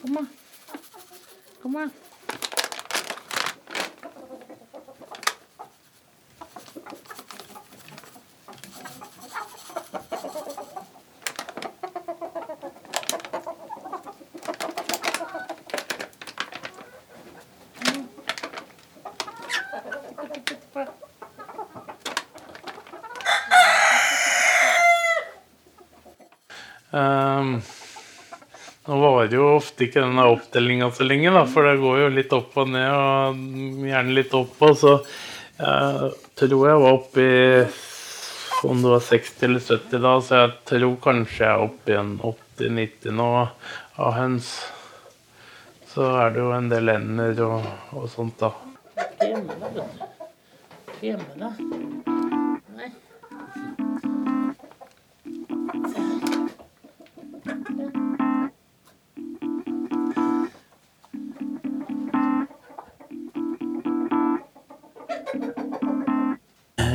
Kom, da. Kom, da. Nå varer jo ofte ikke denne opptellinga så lenge, da, for det går jo litt opp og ned, og gjerne litt opp og så Jeg tror jeg var oppe i om det var 60 eller 70 da, så jeg tror kanskje jeg er oppe i en 80-90 nå av høns. Så er det jo en del ender og, og sånt, da. Hjemme, da, hjemme, da. Nei.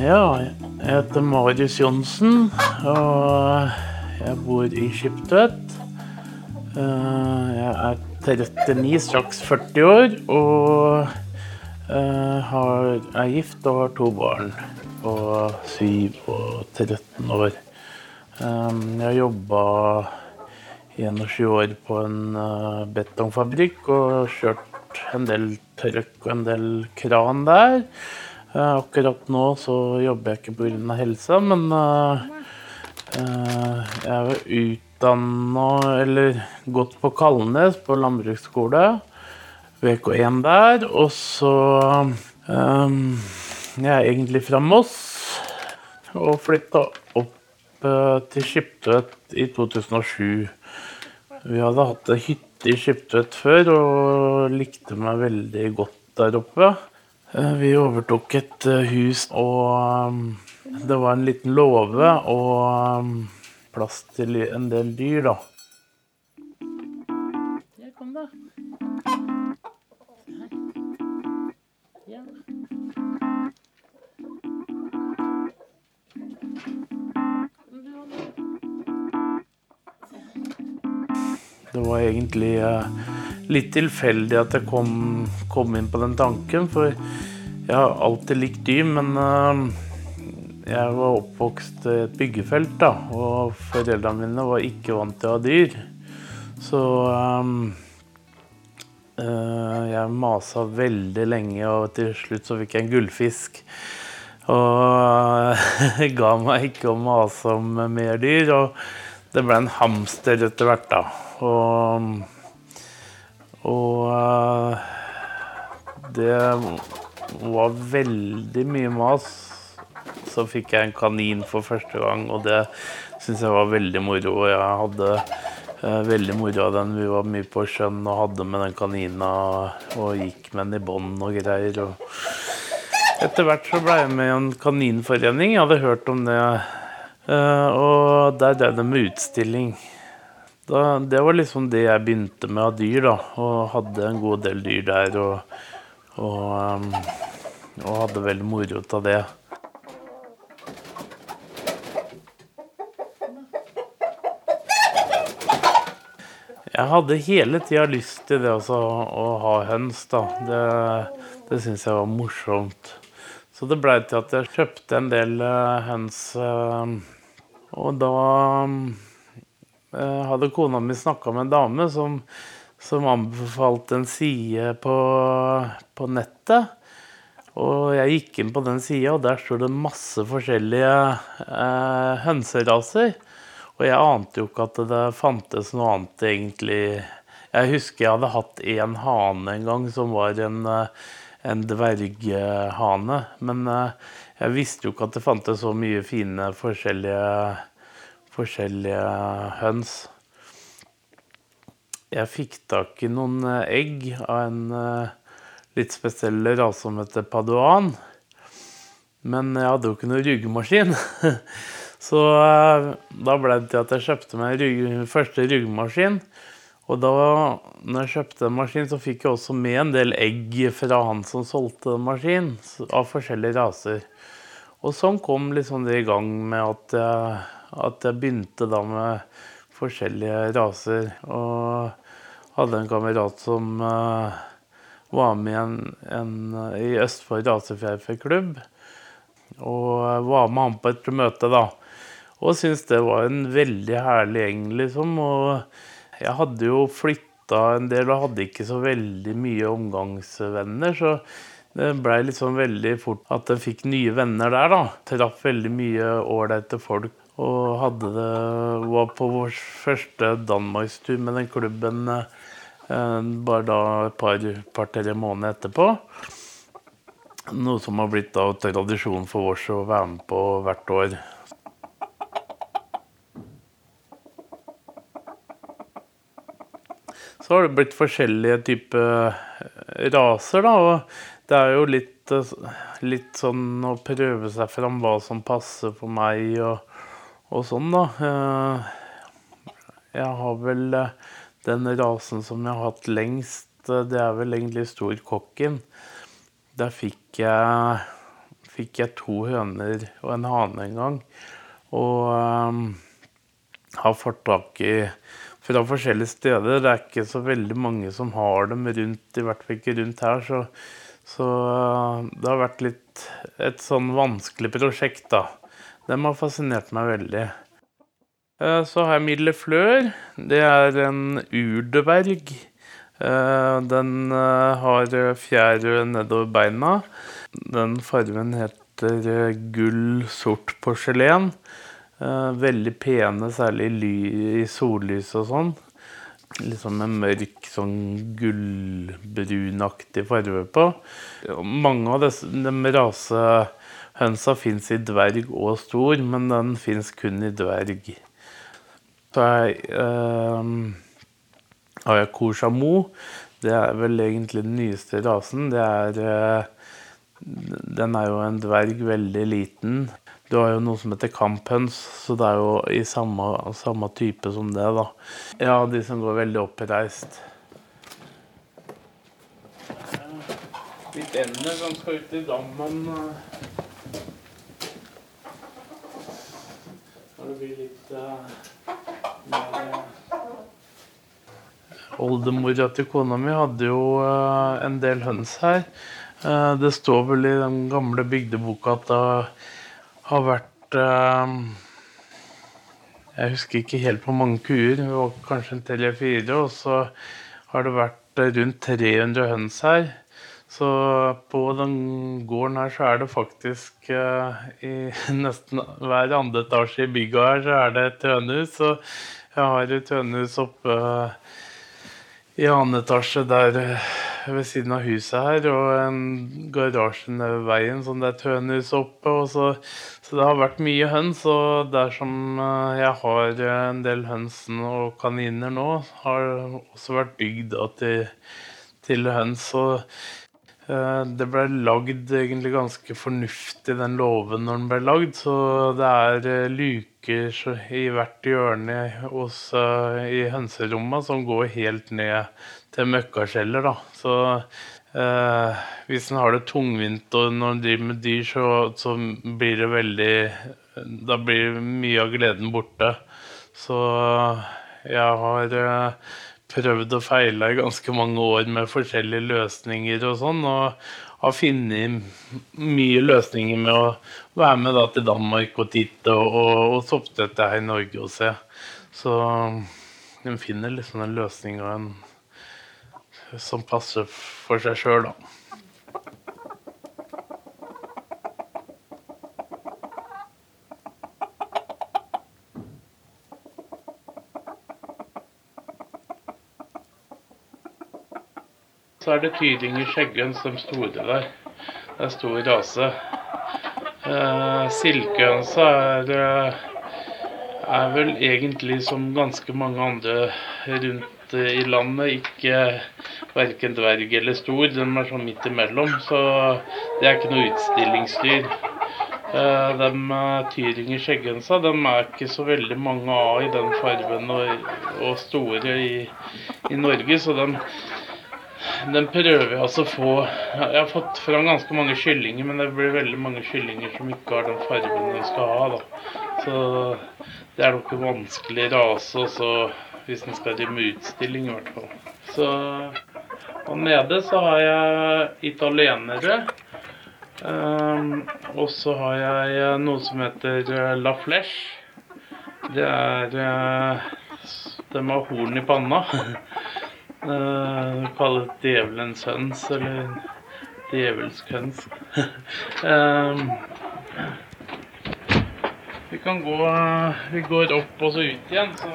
Ja, jeg heter Marius Johnsen, og jeg bor i Skiptvet. Eh, Jeg er 39, straks 40 år, og eh, har, er gift og har to barn på 7 og 13 år. Eh, Jeg har jobba 21 år på en betongfabrikk og kjørt en del trøkk og en del kran der. Eh, Akkurat nå så jobber jeg ikke pga. helsa, men eh, eh, jeg er utdanna, eller gått på Kalnes på landbruksskole. VK1 der. Og så um, Jeg er egentlig fra Moss og flytta opp uh, til Skiptvet i 2007. Vi hadde hatt ei hytte i Skiptvet før og likte meg veldig godt der oppe. Eh, Vi overtok et eh, hus, og um, det var en liten låve og plass til en del dyr, da. Ja, kom. Ja. Her. Det var egentlig eh, litt tilfeldig at jeg kom, kom inn på den tanken, for jeg har alltid likt dyr, men eh, jeg var oppvokst i et byggefelt, da, og foreldrene mine var ikke vant til å ha dyr. Så um, uh, jeg masa veldig lenge, og til slutt så fikk jeg en gullfisk. Og ga meg ikke å mase om mer dyr. Og det ble en hamster etter hvert, da. Og, og eh, det var veldig mye mas. Så fikk jeg en kanin for første gang, og det syns jeg var veldig moro. Og jeg hadde eh, veldig moro av den. Vi var mye på sjøen og hadde med den kanina og gikk med den i bånd og greier. Og etter hvert så ble jeg med i en kaninforening. Jeg hadde hørt om det. Eh, og der drev de med utstilling. Da, det var liksom det jeg begynte med av dyr, da. Og hadde en god del dyr der. Og, og, um, og hadde veldig moro av det. Jeg hadde hele tida lyst til det også, å ha høns, da. Det, det syns jeg var morsomt. Så det blei til at jeg kjøpte en del eh, høns. eh, og da eh, hadde kona mi snakka med en dame som, som anbefalte en side på, på nettet. Og jeg gikk inn på den sida, og der står det masse forskjellige eh, hønseraser. Og jeg ante jo ikke at det fantes noe annet egentlig. Jeg husker jeg hadde hatt én hane en gang som var en, eh, en dverghane. Men eh, jeg visste jo ikke at det fantes så mye fine forskjellige, forskjellige høns. Jeg fikk tak i noen eh, egg av en eh, litt spesiell rase som heter paduan. Men jeg hadde jo ikke noen ryggemaskin. Så eh, da ble det til at jeg kjøpte meg rygg, første ryggemaskin. Og da når jeg kjøpte en maskin, så fikk jeg også med en del egg fra han som solgte maskin, av forskjellige raser. Og sånn kom liksom det i gang med at jeg, at jeg begynte da med forskjellige raser. Og hadde en kamerat som uh, var med en, en, i Østfold racerfjærfeklubb. Og var med han på et møte, da. Og syntes det var en veldig herlig gjeng, liksom. Og jeg hadde jo flytta en del og hadde ikke så veldig mye omgangsvenner. Så det blei liksom veldig fort at jeg fikk nye venner der, da. Traff veldig mye ålreite folk. Og hadde det Var på vår første danmarkstur med den klubben eh, bare da et par-tre par, måneder etterpå. Noe som har blitt da tradisjon for oss å være med på hvert år. Så har det blitt forskjellige typer raser, da. Og det er jo litt, litt sånn å prøve seg fram hva som passer for meg og, og sånn, da. Jeg har vel den rasen som jeg har hatt lengst, det er vel egentlig storkokken. Der fikk jeg, fikk jeg to høner og en hane en gang. Og um, har fått tak i fra forskjellige steder. Det er ikke så veldig mange som har dem rundt, i hvert fall ikke rundt her. Så, så uh, det har vært litt et sånn vanskelig prosjekt, da. Dem har fascinert meg veldig. Uh, så har jeg Mille Flør. Det er en urdeberg. Eh, den eh, har fjær nedover beina. Den fargen heter eh, gull sort porselen. Veldig pene, særlig i sollys og sånn. Liksom en mørk, sånn gullbrunaktig farge på. Mange av disse, de rasehønsa fins i dverg og stor, men den fins kun i dverg. Så er har jeg Korsamo. Det er vel egentlig den nyeste rasen. Det er eh, Den er jo en dverg, veldig liten. Du har jo noe som heter kamphøns, så det er jo i samme, samme type som det, da. Ja, de som går veldig oppreist. Litt ender som skal ut i dammen. Eh. Når det blir litt uh, Oldemora til kona mi hadde jo uh, en del høns her. Uh, det står vel i den gamle bygdeboka at det har vært uh, Jeg husker ikke helt hvor mange kuer, det var kanskje en tre-fire. Og så har det vært rundt 300 høns her. Så på den gården her så er det faktisk i nesten hver andre etasje i bygget her så er det et hønehus. Så jeg har et hønehus oppe i annen etasje der eh, ved siden av huset her, og en garasje nede ved veien, sånn det er et hønehus oppe. Så, så, det har vært mye høns. Og dersom eh, jeg har en del høns og kaniner nå, har det også vært bygd til, til høns. Og eh, det ble lagd egentlig ganske fornuftig, den låven, når den ble lagd. Så det er luker i hvert hjørne hos, uh, i hønserommet som går helt ned til møkkaskjeller. Da. Så eh, hvis en har det tungvint og når en driver med dyr, så, så, blir det veldig Da blir mye av gleden borte. Så jeg har uh, prøvd og feila i ganske mange år med forskjellige løsninger og sånn. Og har funnet mye løsninger med å være med da, til Danmark og titte, og, og, og soppdette her i Norge og se. Så en finner liksom en løsning og en som passer for seg sjøl, da. Så er det tyringer skjeggen de store der. Det er stor rase. Eh, Silkehønsa er, eh, er vel egentlig som ganske mange andre rundt i landet ikke verken dverg eller stor. De er sånn midt imellom, så det er ikke noe utstillingsdyr. Eh, de eh, tyringer skjeggensa de er ikke så veldig mange av i den fargen og, og store i, i Norge, så de den prøver jeg altså å få Jeg har fått fram ganske mange kyllinger, men det blir veldig mange kyllinger som ikke har den fargen den skal ha. da. Så det er nok en vanskelig rase også, hvis den skal drive med utstilling, i hvert fall. Så Og nede så har jeg italienere. Um, og så har jeg eh, noe som heter eh, La Fleche. Det er uh, De har horn i panna. uh, det djevelens høns, eller djevelsk høns. um, vi kan gå Vi går opp og så ut igjen. så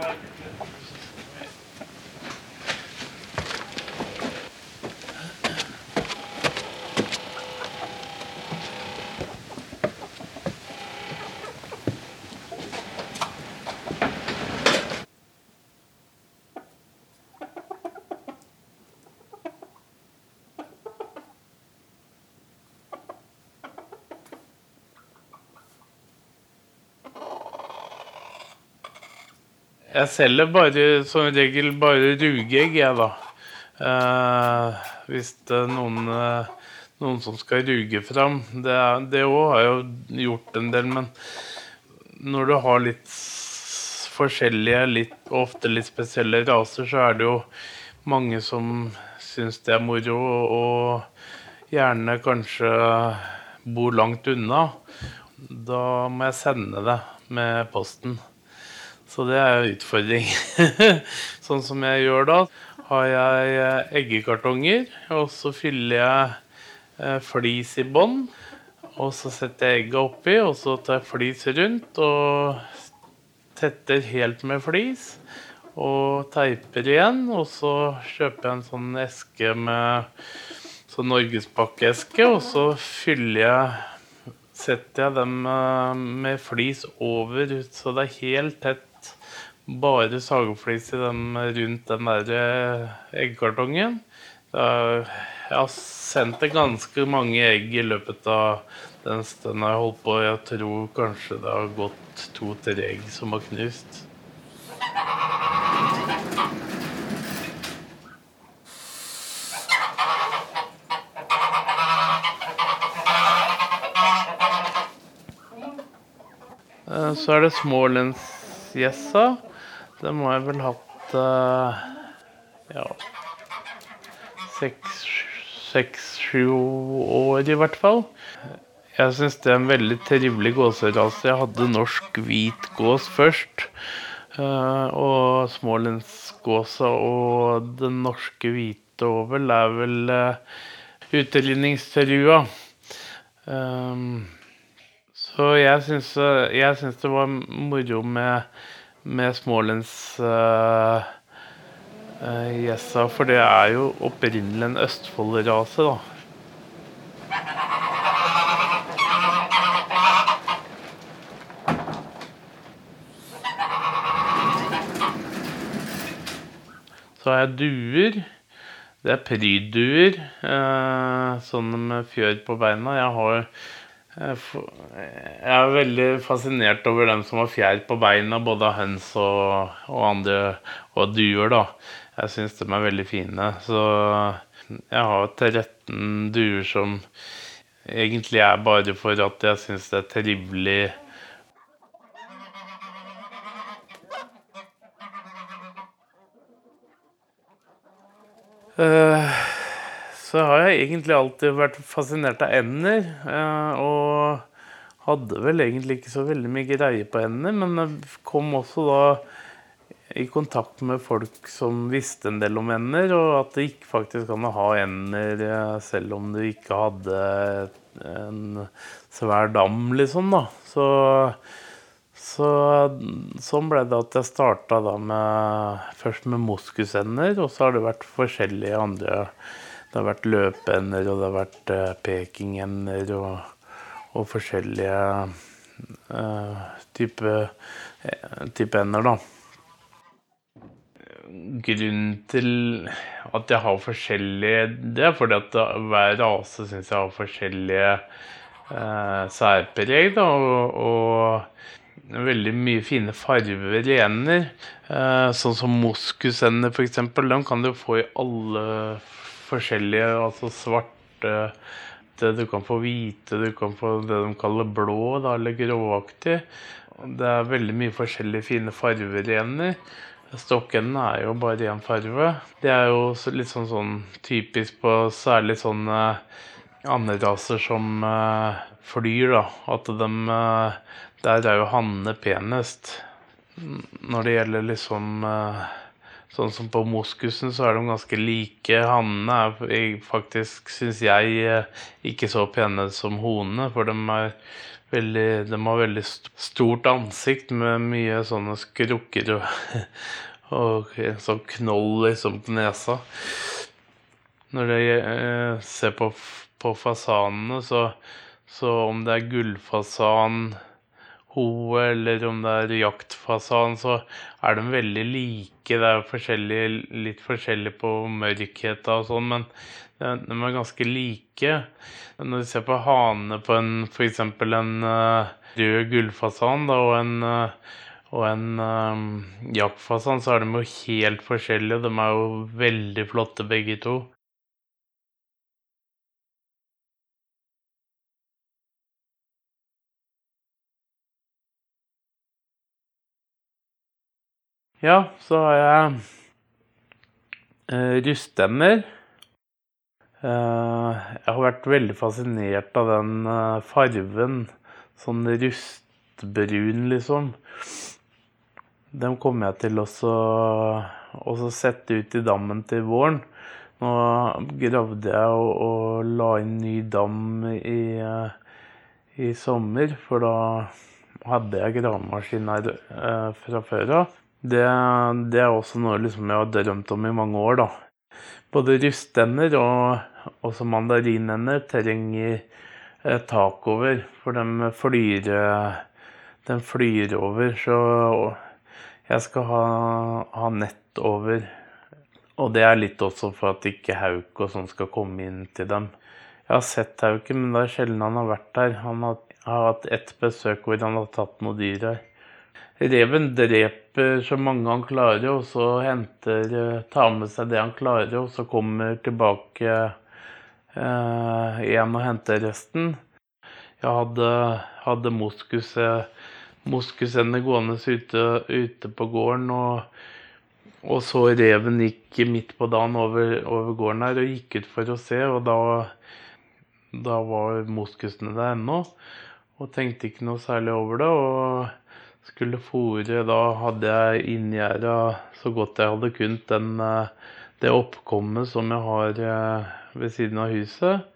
Jeg selger bare, som regel bare rugeegg, jeg, da. Eh, hvis det er noen, eh, noen som skal ruge fram. Det òg har jeg jo gjort en del, men når du har litt forskjellige, litt, ofte litt spesielle raser, så er det jo mange som syns det er moro, og gjerne kanskje bor langt unna. Da må jeg sende det med posten. Så det er en utfordring. sånn som jeg gjør da, har jeg eh, eggekartonger, og så fyller jeg eh, flis i bånn. Og så setter jeg egget oppi, og så tar jeg flis rundt og tetter helt med flis. Og teiper igjen. Og så kjøper jeg en sånn eske med sånn norgespakkeeske, og så fyller jeg setter jeg dem eh, med flis over, så det er helt tett bare sagflis i dem rundt den der eh, eggkartongen. Jeg har sendt ganske mange egg i løpet av den stunden jeg holdt på. Jeg tror kanskje det har gått to-tre egg som har knust. Eh, så er det smålensgjessa. Det må jeg vel hatt uh, ja seks-sju år i hvert fall. Jeg syns det er en veldig trivelig gåserase. Jeg hadde norsk hvit gås først. Uh, og smålensgåsa og den norske hvite over er vel uh, utelivningstrua. Um, så jeg syns, jeg syns det var moro med med smålensgjessa, uh, uh, for det er jo opprinnelig en Østfold-rase, da. Så har jeg duer. Det er prydduer. Eh, sånne med fjør på beina. Jeg har jeg er veldig fascinert over dem som har fjær på beina, både av høns og, og andre og duer. da. Jeg syns de er veldig fine. Så jeg har 13 duer som egentlig er bare for at jeg syns det er trivelig. Uh, så har jeg egentlig alltid vært fascinert av ender. Eh, og hadde vel egentlig ikke så veldig mye greie på ender, men jeg kom også da i kontakt med folk som visste en del om ender, og at det gikk faktisk an ha ender selv om du ikke hadde en svær dam, liksom, da. Så, så sånn ble det at jeg starta først med moskusender, og så har det vært forskjellige andre det har vært løpeender, og det har vært uh, pekingender og, og, forskjellige uh, type, ender, da. Grunnen til at jeg har forskjellige Det er fordi at hver rase syns jeg har forskjellige uh, særpreg, da, og, og veldig mye fine farver i ender. sånn som moskusender, f.eks. De kan du få i alle forskjellige, altså svarte Du kan få hvite, du kan få det de kaller blå, da, eller gråaktig. Det er veldig mye forskjellige fine farger igjen i. Stokkenden er jo bare én farve. Det er jo litt sånn, sånn typisk på særlig sånne anderaser som uh, flyr, da. At de uh, Der er jo hannene penest. Når det gjelder liksom uh, Sånn som på moskusen, så er de ganske like. Hannene er faktisk, syns jeg, ikke så pene som honene. For de, veldig, de har veldig stort ansikt med mye sånne skrukker og, og sånn knoll liksom på nesa. Når jeg eh, ser på, på fasanene, så, så om det er gullfasan hoe, eller om det er jaktfasan, så er de veldig like. Det er forskjellig, litt forskjellig på mørkheten og sånn, men de er ganske like. Når du ser på hanene på en f.eks. en uh, rød gullfasan da, og en, uh, og en um, jaktfasan, så er de jo helt forskjellige. De er jo veldig flotte begge to. Ja, så har jeg uh, rystemmer. Uh, jeg har vært veldig fascinert av den uh, fargen. Sånn rustbrun, liksom. Den kommer jeg til å sette ut i dammen til våren. Nå gravde jeg og, og la inn ny dam i, i sommer, for da hadde jeg gravemaskin her fra før av. Det, det, er også noe liksom jeg har drømt om i mange år. da. Både rystender og også mandarinender trenger eh, tak over, for de flyr, de flyr over. Så jeg skal ha, ha, nett over. Og det er litt også for at ikke hauk og sånn skal komme inn til dem. Jeg har sett hauken, men det er sjelden han har vært der. Han har, har hatt ett besøk hvor han har tatt noe dyr her. Reven dreper så mange han klarer, og så henter, eh, tar med seg det han klarer, og så kommer tilbake eh, igjen og henter resten. Jeg hadde, hadde moskus, moskusender gående ute, ute, på gården, og, og, så reven gikk midt på dagen over, over, gården her og gikk ut for å se, og da, da var moskusene der ennå. Og tenkte ikke noe særlig over det. og skulle fôre, da hadde jeg inngjerda så godt jeg hadde kunnet den, eh, det oppkommet som jeg har eh, ved siden av huset.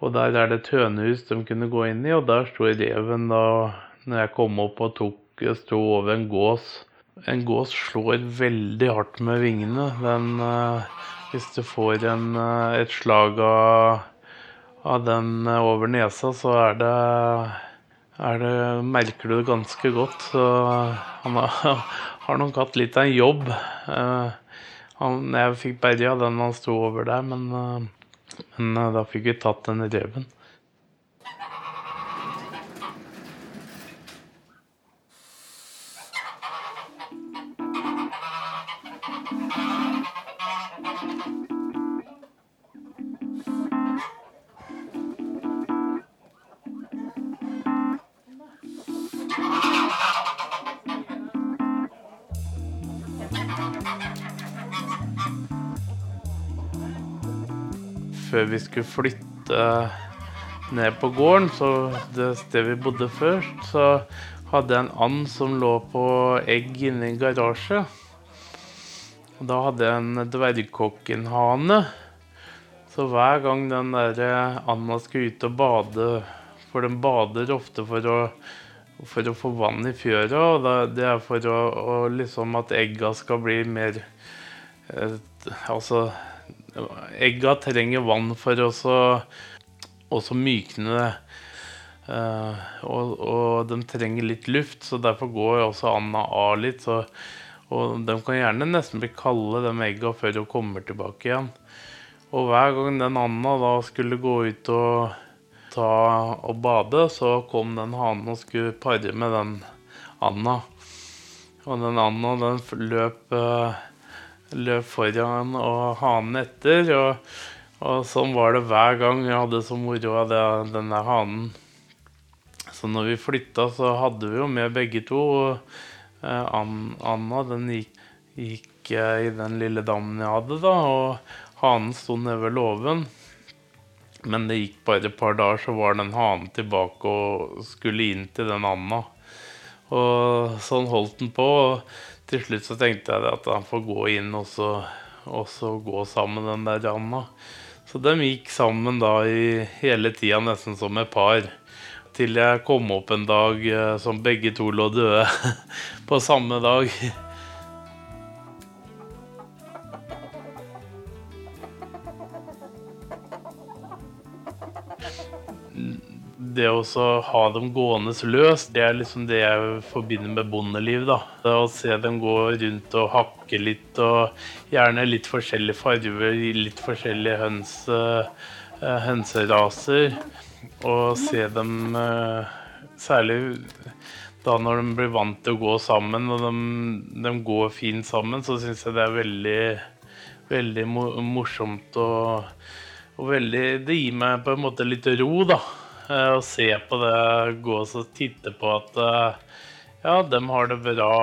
Og der er det et hønehus de kunne gå inn i, og der sto reven da når jeg kom opp og tok sto over en gås. En gås slår veldig hardt med vingene. Den, eh, hvis du får en, et slag av, av den over nesa, så er det det, merker du det ganske godt. Så han har, har nok hatt litt av en jobb. Uh, han, jeg fikk berga den han sto over der, men, uh, men uh, da fikk vi tatt den reven. Før vi skulle flytte ned på gården, så det stedet vi bodde først, så hadde jeg en and som lå på egg inne i garasje. Og da hadde jeg en dvergkokkenhane. Så hver gang den der anda skulle ut og bade For den bader ofte for å, for å få vann i fjøra, og det er for å, å liksom at egga skal bli mer eh, Altså Egga trenger vann for å mykne det. Uh, og, og, de trenger litt luft, så derfor går også anda av litt. Så, og de kan gjerne nesten bli kalde, de egga, før de kommer tilbake igjen. Og hver gang den anda da skulle gå ut og ta og bade, så kom den hanen og skulle pare med den anda. Og den anda den løp uh, løp foran og hanen etter. Og, og, sånn var det hver gang jeg hadde så moro av denne hanen. Så når vi flytta, så hadde vi jo med begge to. Og eh, Anna den gikk, gikk i den lille dammen jeg hadde, da, og hanen sto nede ved låven. Men det gikk bare et par dager, så var den hanen tilbake og skulle inn til den anda. Og sånn holdt den på. Og til slutt så tenkte jeg at han får gå inn og så, og så gå sammen den der anda. Så de gikk sammen da i hele tida, nesten som et par. Til jeg kom opp en dag eh, som begge to lå døde på samme dag. Det å ha dem gående løst, det er liksom det jeg forbinder med bondeliv. da. Å se dem gå rundt og hakke litt, og gjerne litt forskjellige farger, litt forskjellige høns, uh, hønseraser. Og se dem uh, særlig da når de blir vant til å gå sammen, og de, de går fint sammen, så syns jeg det er veldig, veldig morsomt og, og veldig Det gir meg på en måte litt ro, da. Eh, å se på det, gå og titte på at eh, ja, dem har det bra.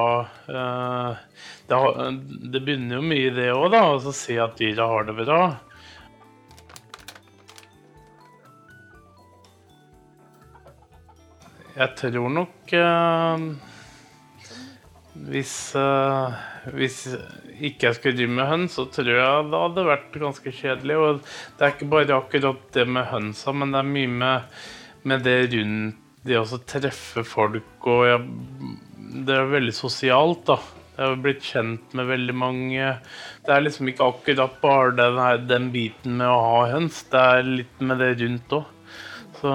Eh, det, har, det begynner jo mye i det òg, da. å se at dyra har det bra. Jeg tror nok hvis, uh, hvis ikke jeg skulle drive med høns, så tror jeg det hadde vært ganske kjedelig. Og det er ikke bare akkurat det med hønsa, men det er mye med med det rundt det å treffe folk og jeg, Det er veldig sosialt, da. Jeg har blitt kjent med veldig mange. Det er liksom ikke akkurat bare den, her, den biten med å ha høns. Det er litt med det rundt òg. Så